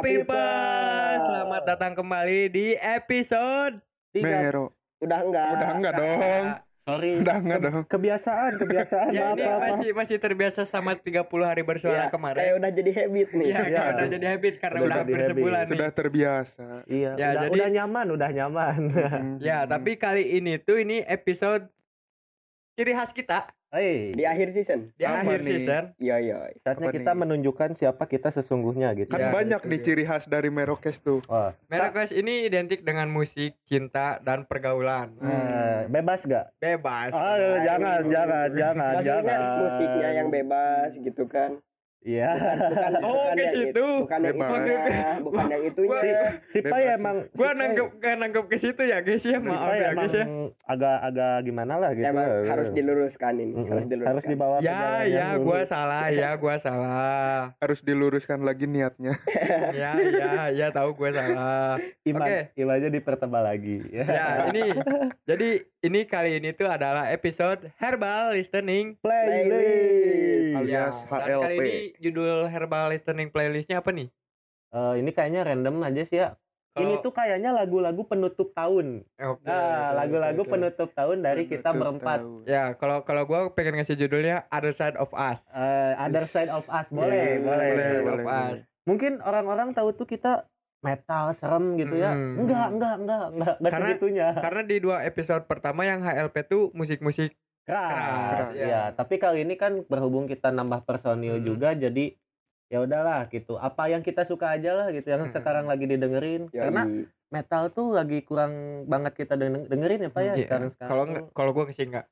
People Selamat datang kembali di episode Mero. Udah enggak. Udah enggak dong. Sorry. Udah enggak dong. Kebiasaan, kebiasaan. Ya maaf, ini maaf, maaf. masih masih terbiasa sama 30 hari bersuara Ya, kemarin Kayak udah jadi habit nih. Iya, Iya. udah jadi habit karena Sudah udah hampir jadi habit. sebulan nih. Sudah terbiasa. Iya, Ya, udah, jadi- udah nyaman, udah nyaman. Hmm. Ya, tapi kali ini tuh ini episode ciri khas kita Hei, di akhir season. di Apa akhir nih? season. Iya iya. saatnya Apa kita nih? menunjukkan siapa kita sesungguhnya gitu. Kan Ya, banyak itu nih dia. ciri khas dari Merokes tuh. Wah, Merek Quest ini identik dengan musik, cinta, dan pergaulan. eh, bebas gak? Bebas. Aduh, jangan, jangan, jangan, Maksudnya jangan. musiknya yang bebas gitu kan. Iya. Bukan, Oh, bukan ke yang situ. itu, bukan yang Bebas. itunya, bukan yang itunya. Si Pai Bebas. emang Gua si nanggep gak nanggep ke situ ya guys ya si maaf ya guys ya. agak-agak gimana lah gitu. Emang harus diluruskan ini, Mm-mm. harus diluruskan. Harus dibawa ke Ya ya gua salah ya gua salah. Harus diluruskan lagi niatnya. Ya ya ya tahu gua salah. Iman, Oke. imannya dipertebal lagi. Ya ini jadi ini kali ini tuh adalah episode herbal listening Playlist. Alias Ya, dan kali HLP. Ini judul herbal listening playlistnya apa nih? Eh, ini kayaknya random aja sih ya. Ini Kalau- tuh kayaknya lagu-lagu penutup tahun. Oke. Nah, lagu-lagu oke. penutup tahun dari kita Tuh, berempat. tahu. Ya kalau kalau gua pengen ngasih judulnya Other Side of Us. Eh, other Yes. side of us boleh, Ya, boleh. boleh, boleh, Us. boleh. Mungkin orang-orang tahu tuh kita metal serem gitu ya. Hmm. Enggak, enggak, enggak, enggak, enggak Karena- segitunya. Karena di dua episode pertama yang HLP tuh musik-musik Keras. keras, Ya, ya. tapi kali ini kan berhubung kita nambah personil Hmm. juga jadi ya udahlah gitu. Apa yang kita suka aja lah gitu yang Hmm. sekarang lagi didengerin. Yoi. Karena metal tuh lagi kurang banget kita deng- dengerin ya Pak ya Iya. sekarang sekarang. Kalau kalau gua ke sini nggak.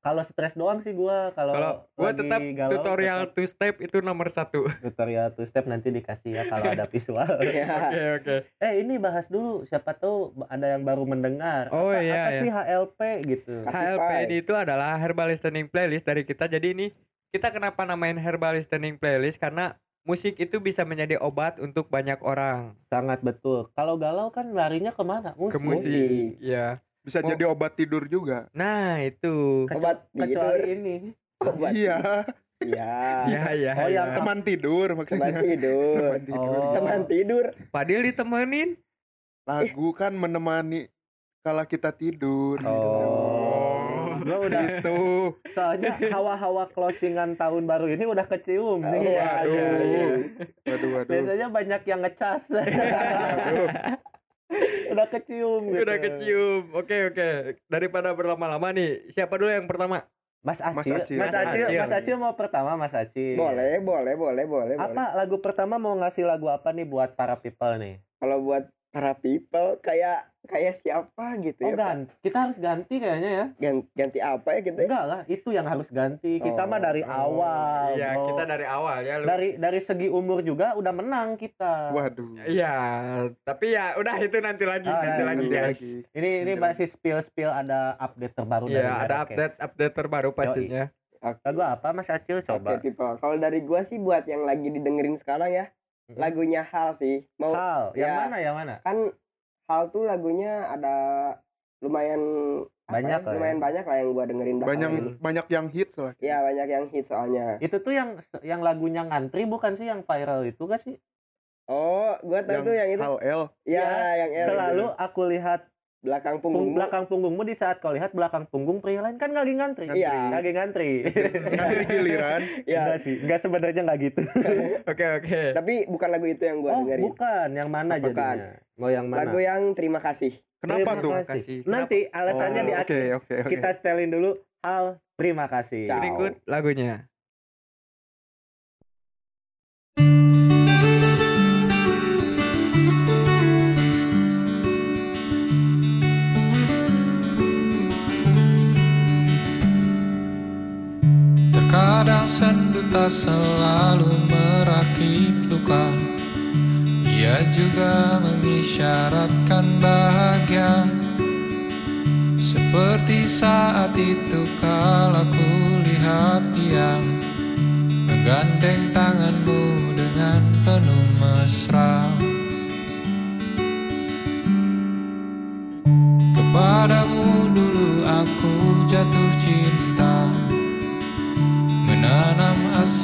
Kalau stres doang sih gua kalau gua tetap galau, tutorial tetap two step itu nomor satu. tutorial two step nanti dikasih ya kalau ada visual. Iya. Oke oke. eh ini bahas dulu siapa tahu ada yang baru mendengar. Oh, apa, iya, apa iya. sih HLP gitu. Kasih HLP pai. ini itu adalah herbal listening playlist dari kita. Jadi ini kita kenapa namain herbal listening playlist karena musik itu bisa menjadi obat untuk banyak orang. Sangat betul. Kalau galau kan larinya ke mana? Musik. Ke musik. Ya. Bisa Mau- jadi obat tidur juga. Nah, itu. Kecu- Obat tidur. ini. Obat. Iya, Iya. Ya ya. Oh, yang ya. teman tidur Teman maksudnya. tidur. Teman tidur. Oh. Teman tidur. Padil ditemenin. Lagu kan menemani kala kita tidur. Oh. Gua udah Gitu. soalnya hawa-hawa closingan tahun baru ini udah kecium nih. Oh, Iya, Waduh. iya, iya. Waduh, waduh. Biasanya banyak yang ngecas. Waduh. Udah kecium gitu. Udah kecium. Oke oke. Daripada berlama-lama nih, siapa dulu yang pertama? Mas Acil. Mas Acil. Mas Acil, Acil. Mas Acil mau pertama Mas Acil. Boleh, boleh, boleh, boleh, boleh. Apa lagu pertama mau ngasih lagu apa nih buat para people nih? Kalau buat para people kayak kayak siapa gitu Oh ya? Ganti, kita harus ganti kayaknya ya. Gan- ganti apa ya ya? Enggak lah, itu yang harus ganti. Kita Oh, mah dari awal. Iya, bro. kita dari awal ya. Lu. dari dari segi umur juga udah menang kita. Waduh. Iya, tapi ya udah itu nanti lagi, Ah, nanti ya, lagi Nanti guys. lagi. Ini ini Nanti masih spill spill ada update terbaru dari Iya, ada update update terbaru pastinya. Oke. Lagu apa Mas Acil Oke, coba? people. Kalau dari gua sih buat yang lagi didengerin sekarang ya, Mhm. lagunya Hal sih. Mau Hal, yang ya. mana yang mana? kan Hal tuh lagunya ada lumayan Banyak ya, ya. lumayan banyak lah yang gua dengerin banyak ini. banyak yang hits lah Iya, banyak yang hit soalnya. Itu tuh yang yang lagunya ngantri bukan sih yang viral itu gak sih? Oh, gua tahu yang tuh yang itu. L Iya, Ya, yang L Selalu itu. aku lihat belakang pung, punggung. belakang punggungmu di saat kau lihat belakang punggung pria lain kan lagi ngantri. Iya. Lagi ngantri. Kasih giliran Iya. Enggak sih, enggak sebenarnya enggak gitu. Oke oke. Tapi bukan lagu itu yang gua oh, dengerin. bukan, yang mana Bukan. jadinya? Mau yang mana? Lagu yang terima kasih. kenapa Terima tuh kasih. kasih. Nanti alasannya Oh, di akhir. oke oke Kita setelin dulu hal terima kasih. Ciao. Berikut lagunya. Selalu merakit luka. Ia juga mengisyaratkan bahagia. Seperti saat itu kala ku lihat dia Menggandeng tanganmu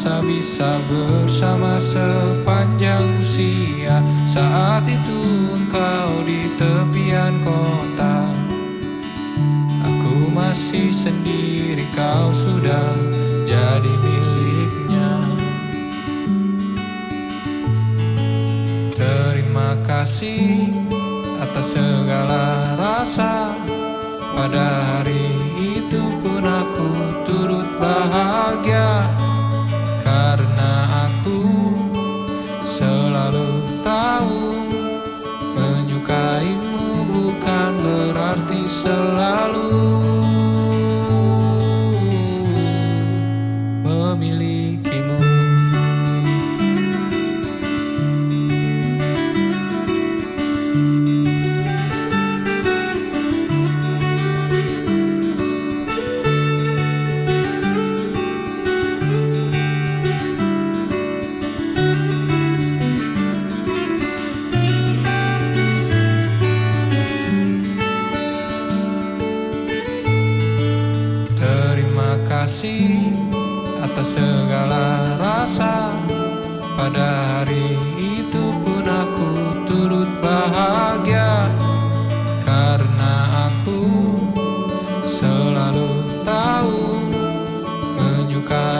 asa bisa bersama sepanjang usia. Saat itu engkau di tepian kota. Aku masih sendiri kau sudah jadi miliknya. Terima kasih atas segala rasa. Pada hari itu pun aku turut bahagia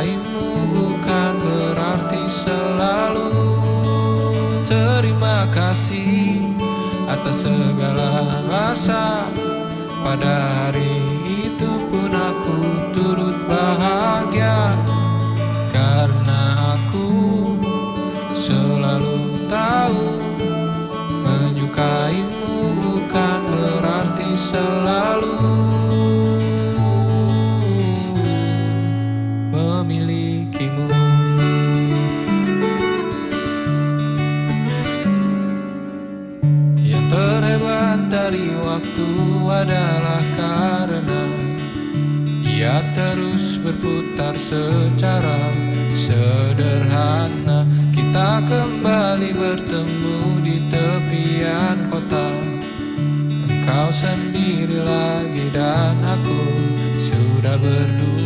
Menyukaimu bukan berarti selalu Terima kasih atas segala rasa. Pada hari itu pun aku turut bahagia Karena aku selalu tahu Menyukaimu bukan berarti selalu adalah karena Ia terus berputar secara sederhana. Kita kembali bertemu di tepian kota. Engkau sendiri lagi dan aku sudah berdua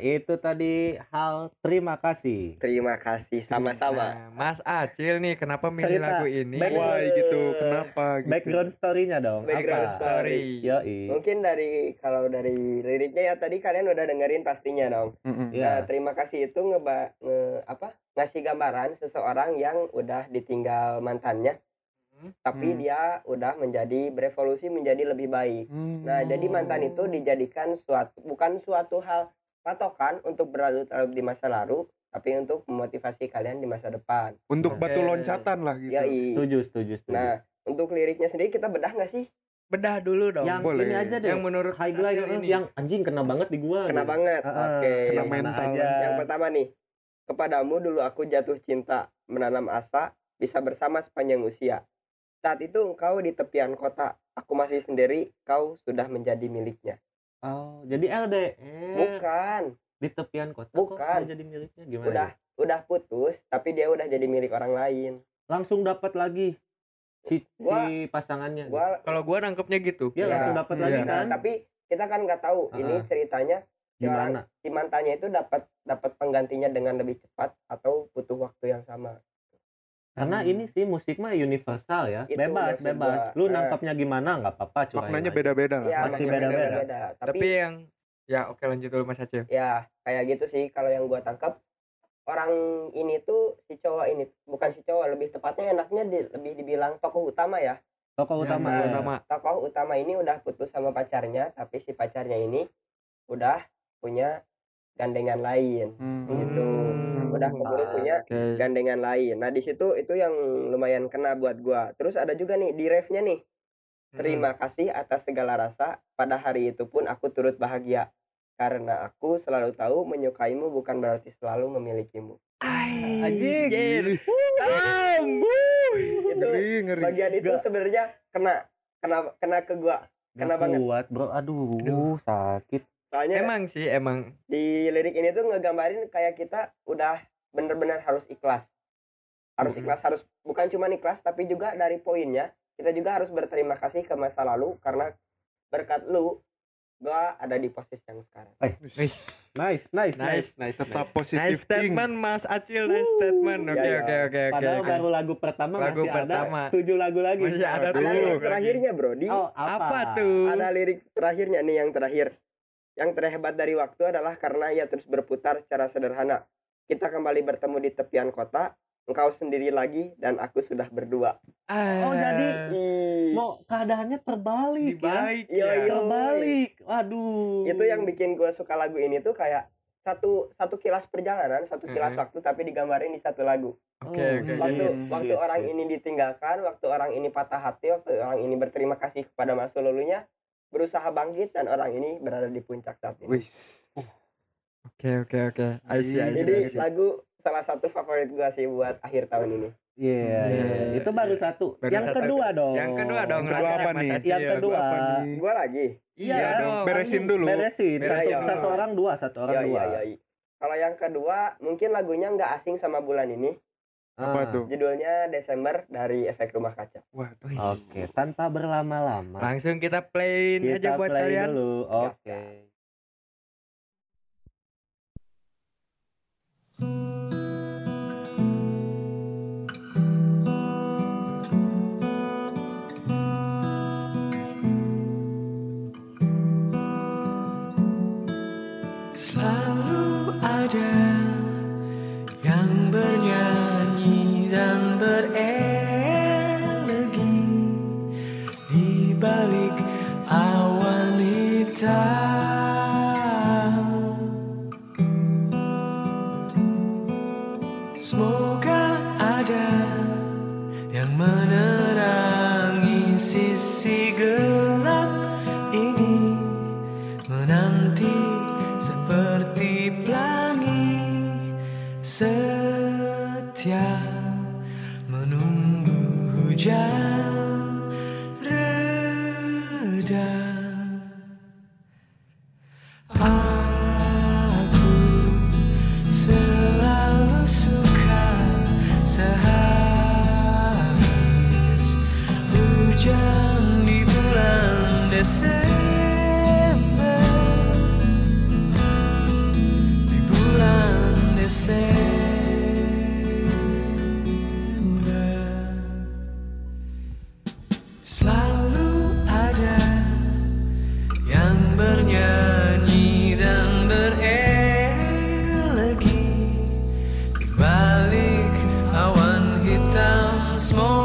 itu tadi hal terima kasih. Terima kasih sama-sama. Nah, Mas Acil nih kenapa milih Cerita. lagu ini? Back- why gitu kenapa gitu Background story-nya dong. Background apa? story. Yoi. Mungkin dari kalau dari liriknya ya tadi kalian udah dengerin pastinya dong. Mm-mm. Ya. Nah, terima kasih itu ngeba nge, apa? ngasih gambaran seseorang yang udah ditinggal mantannya tapi Hmm. dia udah menjadi berevolusi menjadi lebih baik. Hmm. Nah, jadi mantan itu dijadikan suatu bukan suatu hal patokan untuk berlarut-larut di masa lalu, tapi untuk memotivasi kalian di masa depan. untuk Oke. batu loncatan lah gitu Yoi. Setuju, setuju, setuju. Nah, untuk liriknya sendiri kita bedah nggak sih? Bedah dulu dong. yang boleh. ini aja deh. Yang menurut highlight Acil ini. yang anjing kena banget di gua. Kena gitu. banget. Heeh, Oke. Kena yang mana mental. aja. Yang pertama nih. Kepadamu dulu aku jatuh cinta, menanam asa, bisa bersama sepanjang usia. Saat itu engkau di tepian kota, aku masih sendiri, kau sudah menjadi miliknya. Oh, jadi LDR Bukan, di tepian kota Bukan. kok jadi miliknya gimana? udah udah putus, tapi dia udah jadi milik orang lain. langsung dapat lagi si Gua- si pasangannya. Gua Kalau gua nangkepnya gitu. Iya, Ya, langsung dapat iya. lagi nah, kan? tapi kita kan nggak tahu ini Ah. ceritanya si orang- Gimana? si mantannya itu dapat dapat penggantinya dengan lebih cepat atau butuh waktu yang sama. Karena Hmm. ini sih musik mah universal ya. Itu bebas, maksud bebas. Lu Eh. nangkapnya gimana nggak apa-apa Maknanya beda-beda. Ya, Pasti beda-beda. Tapi, Tapi yang ya oke lanjut dulu Mas Acil. ya kayak gitu sih kalau yang gua tangkap orang ini tuh si cowok ini bukan si cowok lebih tepatnya enaknya di- lebih dibilang tokoh utama ya. Tokoh utama ya. utama. Tokoh utama ini udah putus sama pacarnya tapi si pacarnya ini udah punya gandengan lain Hmm. gitu. Udah keburu punya Oke. gandengan lain. Nah, di situ itu yang lumayan kena buat gua. Terus ada juga nih di refnya nih. Terima kasih atas segala rasa. Pada hari itu pun aku turut bahagia. Karena aku selalu tahu menyukaimu bukan berarti selalu memilikimu. Anjing. Itu Ngeri, ngeri. bagian itu sebenarnya kena kena kena ke gua. Gak Kena banget. kuat, Bro. Aduh, Aduh. sakit. Soalnya Emang sih emang di lirik ini tuh ngegambarin kayak kita udah bener-bener harus ikhlas. Harus Mm-mm. ikhlas harus bukan cuma ikhlas tapi juga dari poinnya kita juga harus berterima kasih ke masa lalu karena berkat lu gua ada di posisi yang sekarang. Wis. Nice, nice, nice. nice nice. Tetap nice. positif Nice statement Mas Acil, nice statement. Oke Ya, ya. oke oke oke. Padahal oke. baru lagu pertama Lagu masih pertama. ada tujuh lagu lagi. Masih ada. Ada lirik terakhirnya, Bro. Di Oh, apa? Apa tuh? ada lirik terakhirnya nih yang terakhir. Yang terhebat dari waktu adalah karena ia terus berputar secara sederhana. Kita kembali bertemu di tepian kota, engkau sendiri lagi dan aku sudah berdua. Oh, jadi Ih, mau keadaannya terbalik ya. Dibalik Iya, ya. iya. Terbalik. Waduh. itu yang bikin gue suka lagu ini tuh kayak satu satu kilas perjalanan, satu kilas Mhm. waktu tapi digambarin di satu lagu. Oke Oh, oke. Waktu jadi- Hmm, waktu shit, orang shit. ini ditinggalkan, waktu orang ini patah hati, waktu orang ini berterima kasih kepada masa lalunya, berusaha bangkit dan orang ini berada di puncak saat ini. Wis. Oke oke oke. Jadi lagu salah satu favorit gua sih buat akhir tahun ini. Iya, Iya, iya. itu baru satu. Baru yang satu. kedua dong. Yang kedua dong. Yang kedua apa nih? Yang kedua. Gua lagi. Iya Iya dong. beresin dulu. Beresin. Satu, Beresin satu dulu. orang dua, satu orang Iya dua. iya iya. Kalau yang kedua mungkin lagunya nggak asing sama bulan ini. Apa Ah, tuh? Judulnya Desember dari Efek Rumah Kaca. Wih. Oke, tanpa berlama-lama. Langsung kita playin Kita aja buat play kalian. dulu. Oke. Gaskan. Selalu ada hujan hitam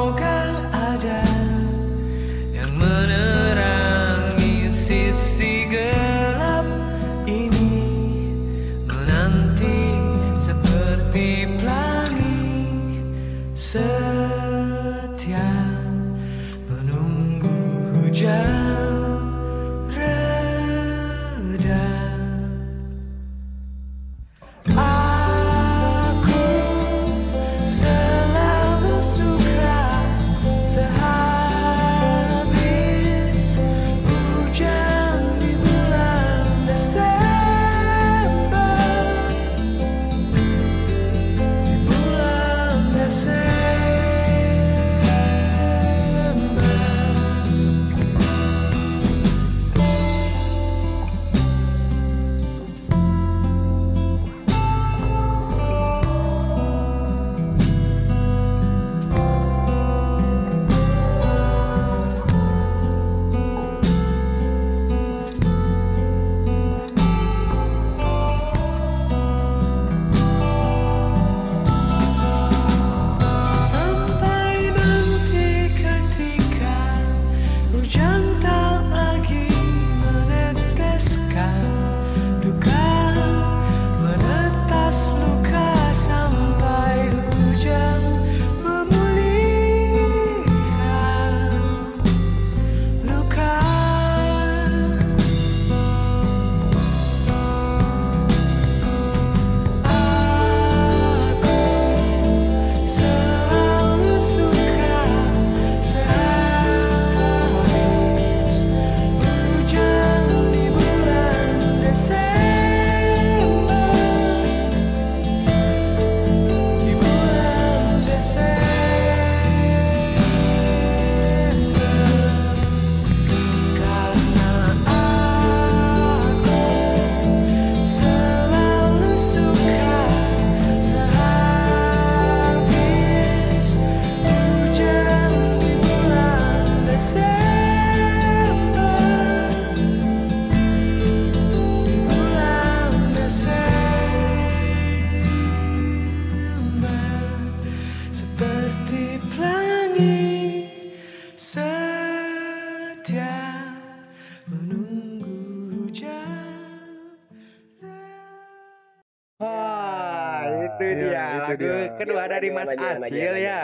Mas Acil gimana, ya. gimana?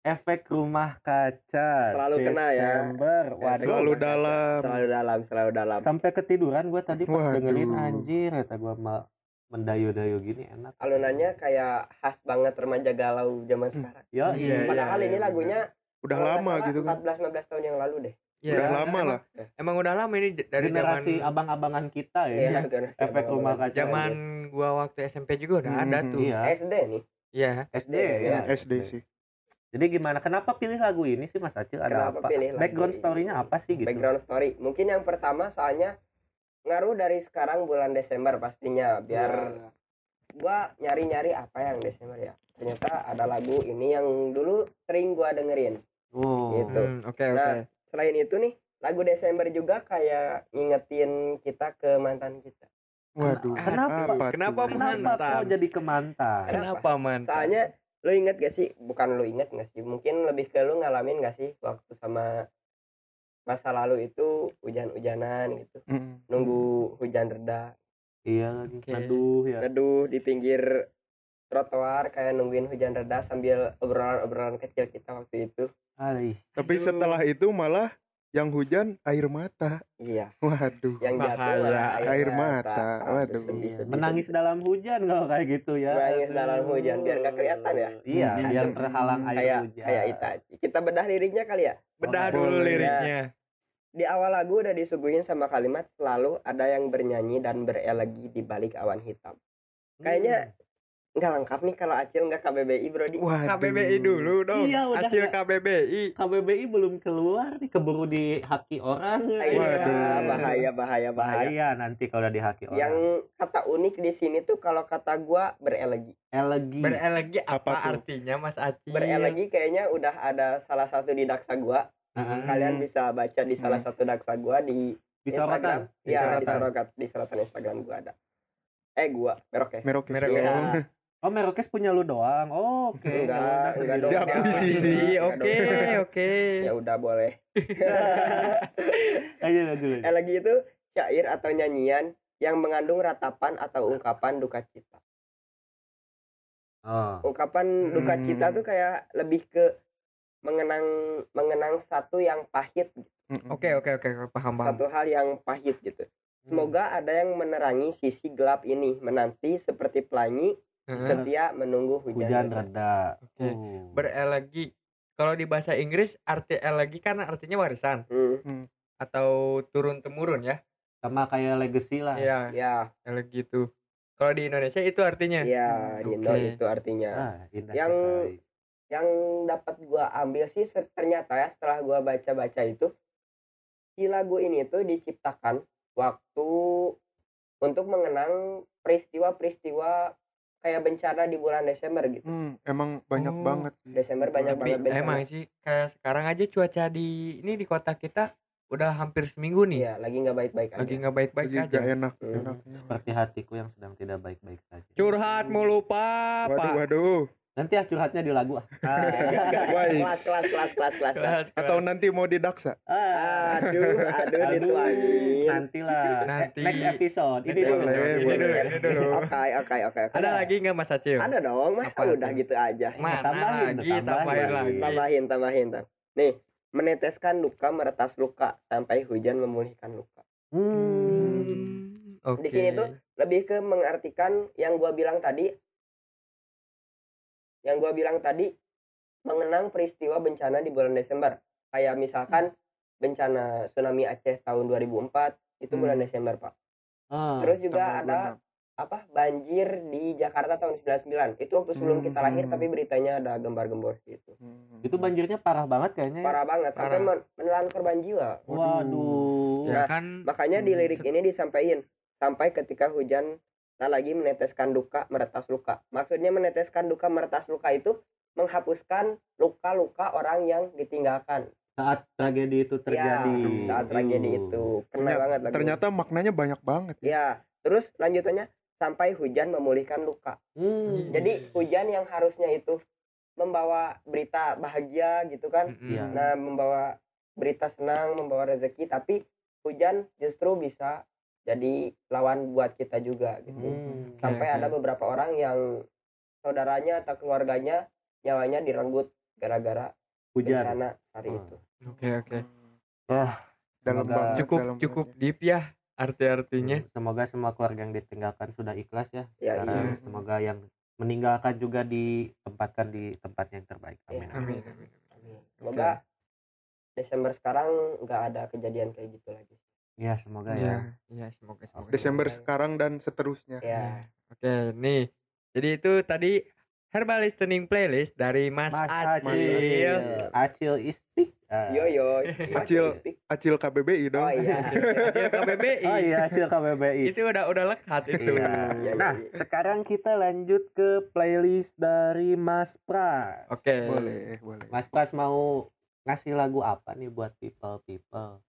Efek rumah kaca. Selalu kena ya. Desember. Waduh. Selalu dalam. Selalu dalam, selalu dalam. Sampai ketiduran gue tadi pas Waduh. dengerin anjir kata gue mal mendayu-dayu gini enak. Alunannya kayak khas banget remaja galau zaman sekarang. Ya, Iya, Padahal ini lagunya Udah lama salah gitu kan. 14 15 tahun yang lalu deh. Ya, Udah lama emang- lah. Emang udah lama ini dari generasi zaman abang-abangan kita ya. Iya, generasi Efek abang-abang. rumah kaca. zaman gua waktu SMP juga udah Hmm, ada hmm, tuh. Iya. SD nih. Iya. SD Iya, ya. SD sih. Jadi gimana? Kenapa pilih lagu ini sih Mas Acil? Ada Kenapa apa? pilih Background story-nya apa sih gitu? Background story. Mungkin yang pertama soalnya ngaruh dari sekarang bulan Desember pastinya biar Iya. gua nyari-nyari apa yang Desember ya. Ternyata ada lagu ini yang dulu sering gua dengerin. Oh. Gitu. Hmm, Oke oke. Nah, Selain itu nih, lagu Desember juga kayak ngingetin kita ke mantan kita. Waduh. Kenapa? apa Kenapa tuh? Kenapa Mantan. kok jadi kemantan? Kenapa man? Soalnya lu inget gak sih? Bukan lu inget gak sih? Mungkin lebih ke lu ngalamin gak sih waktu sama masa lalu itu hujan-hujanan gitu. Mm. Nunggu hujan reda, Iya lagi. Oke. Aduh ya. neduh di pinggir trotoar kayak nungguin hujan reda sambil obrolan-obrolan kecil kita waktu itu. Alih. Tapi setelah itu malah yang hujan air mata. Iya, Waduh. yang jatuh Bahaya. malah Air mata. Aduh, Waduh. sedih, sedih, Menangis sedih. dalam hujan kalau kayak gitu ya. Menangis dalam hujan, biar nggak kelihatan ya. Iya, biar terhalang air kayak hujan. kayak Itachi. Kita bedah liriknya kali ya. Bedah Oh, dulu liriknya. Di awal lagu udah disuguhin sama kalimat selalu ada yang bernyanyi dan berelegi di balik awan hitam. Kayaknya nggak lengkap nih kalau Acil nggak KBBI bro di. Waduh. KBBI dulu dong. Iya, udah Acil nggak- KBBI. KBBI belum keluar nih keburu dihaki orang. Iya, Waduh. bahaya bahaya bahaya. Bahaya nanti kalau dihaki orang. Yang kata unik di sini tuh kalau kata gua berelegi. elegi. Berelegi apa, Apa artinya Mas Acil? Berelegi kayaknya udah ada salah satu di daksa gua. Heeh. Kalian bisa baca di salah satu daksa gua di Di Instagram. sorotan. Di Iya, di sorotan. di sorotan Instagram gua ada. Eh gua, Merokes. Merokes. Merokes. Iya. Oh, Merokes punya lu doang. Oh, oke. Enggak, udah, enggak sendiri. dong. Di. Iya, Enggak Oke oke. Ya udah boleh. Ayo lanjut. lanjut. Elegi itu syair atau nyanyian yang mengandung ratapan atau ungkapan duka cita. Oh. Ungkapan duka Hmm. cita tuh kayak lebih ke mengenang mengenang satu yang pahit, Mm-mm. Oke oke oke paham paham. satu hal yang pahit gitu. Semoga ada yang menerangi sisi gelap ini, menanti seperti pelangi. Setia menunggu hujan. Hujan reda. Oke. Uh. Berelegi. Kalau di bahasa Inggris arti elegi kan artinya warisan Hmm, atau turun temurun ya. Sama kayak legacy lah. Iya, ya, elegi itu. Kalau di Indonesia itu artinya. ya, Dino Oke. itu artinya. Ah, indah Yang- sekali. yang dapat gua ambil sih ternyata ya setelah gua baca-baca itu si lagu ini tuh diciptakan waktu untuk mengenang peristiwa-peristiwa kayak bencana di bulan Desember gitu. Hmm, emang banyak Oh. banget sih. Desember banyak Tapi banget bencana. emang sih kayak sekarang aja cuaca di ini di kota kita udah hampir seminggu nih. Iya, lagi nggak baik-baik aja. Lagi nggak baik-baik aja. gak enak Hmm. enaknya. Seperti hatiku yang sedang tidak baik-baik saja. Curhat mulu pak. Waduh, waduh. Nanti ah curhatnya di lagu ah. Kelas, kelas, kelas, kelas, kelas, kelas. Atau nanti mau didaksa. Ah. Aduh, aduh, dituangin. Nantilah. Nanti. Next episode. Ini Next dulu. episode. Ini dulu, ini dulu. Oke, oke, oke, oke. Ada lagi nggak Mas Acil? Ada dong, Apa udah gitu aja. Mana Tambahin, lagi? tambahin. Tambahin lagi. Tambahin, tambahin, tam. Nih, meneteskan luka meretas luka sampai hujan memulihkan luka. Hmm. Oke. Di sini tuh lebih ke mengartikan yang gua bilang tadi yang gua bilang tadi mengenang peristiwa bencana di bulan Desember kayak misalkan bencana tsunami Aceh tahun 2004 itu bulan Hmm. Desember pak Ah. terus juga ada 26. apa banjir di Jakarta tahun 99 itu waktu sebelum Hmm, kita lahir hmm. tapi beritanya ada gembar-gembor gitu Hmm. Itu banjirnya parah banget kayaknya. ya. parah banget sampai Parah. men- menelan korban jiwa Waduh. Ya Nah, kan makanya di lirik ini disampaikan sampai ketika hujan tak lagi meneteskan duka meretas luka maksudnya meneteskan duka meretas luka itu menghapuskan luka-luka orang yang ditinggalkan Saat tragedi itu terjadi. ya, saat tragedi itu kena Ternyata- banget lagu Ternyata maknanya banyak banget. ya. ya terus lanjutannya sampai hujan memulihkan luka Hmm. jadi hujan yang harusnya itu membawa berita bahagia gitu kan. Iya. nah membawa berita senang membawa rezeki tapi hujan justru bisa jadi lawan buat kita juga gitu Hmm. sampai Oke, ada oke. beberapa orang yang saudaranya atau keluarganya nyawanya direnggut gara-gara Hujan. bencana hari Hmm. itu Oke oke. dalam Semoga banget Cukup dalam cukup banget. deep ya arti-artinya. Semoga semua keluarga yang ditinggalkan sudah ikhlas ya. Ya, Sekarang iya. semoga yang meninggalkan juga ditempatkan di tempat yang terbaik. Amin. amin. Amin amin. semoga Desember sekarang nggak ada kejadian kayak gitu lagi Ya semoga Iya, ya. iya semoga semoga. Desember sekarang dan seterusnya ya Oke, nih. Jadi itu tadi herbal listening playlist dari Mas, Mas Acil. Acil. Acil istik. Ah, yo yo Acil. Acil KBBI dong oh iya Acil KBBI. Oh iya hasil KBBI. Itu udah udah lekat itu. Iya. Iya, Nah, iya. sekarang kita lanjut ke playlist dari Mas Pras. Oke. boleh boleh Mas Pras mau ngasih lagu apa nih buat people people?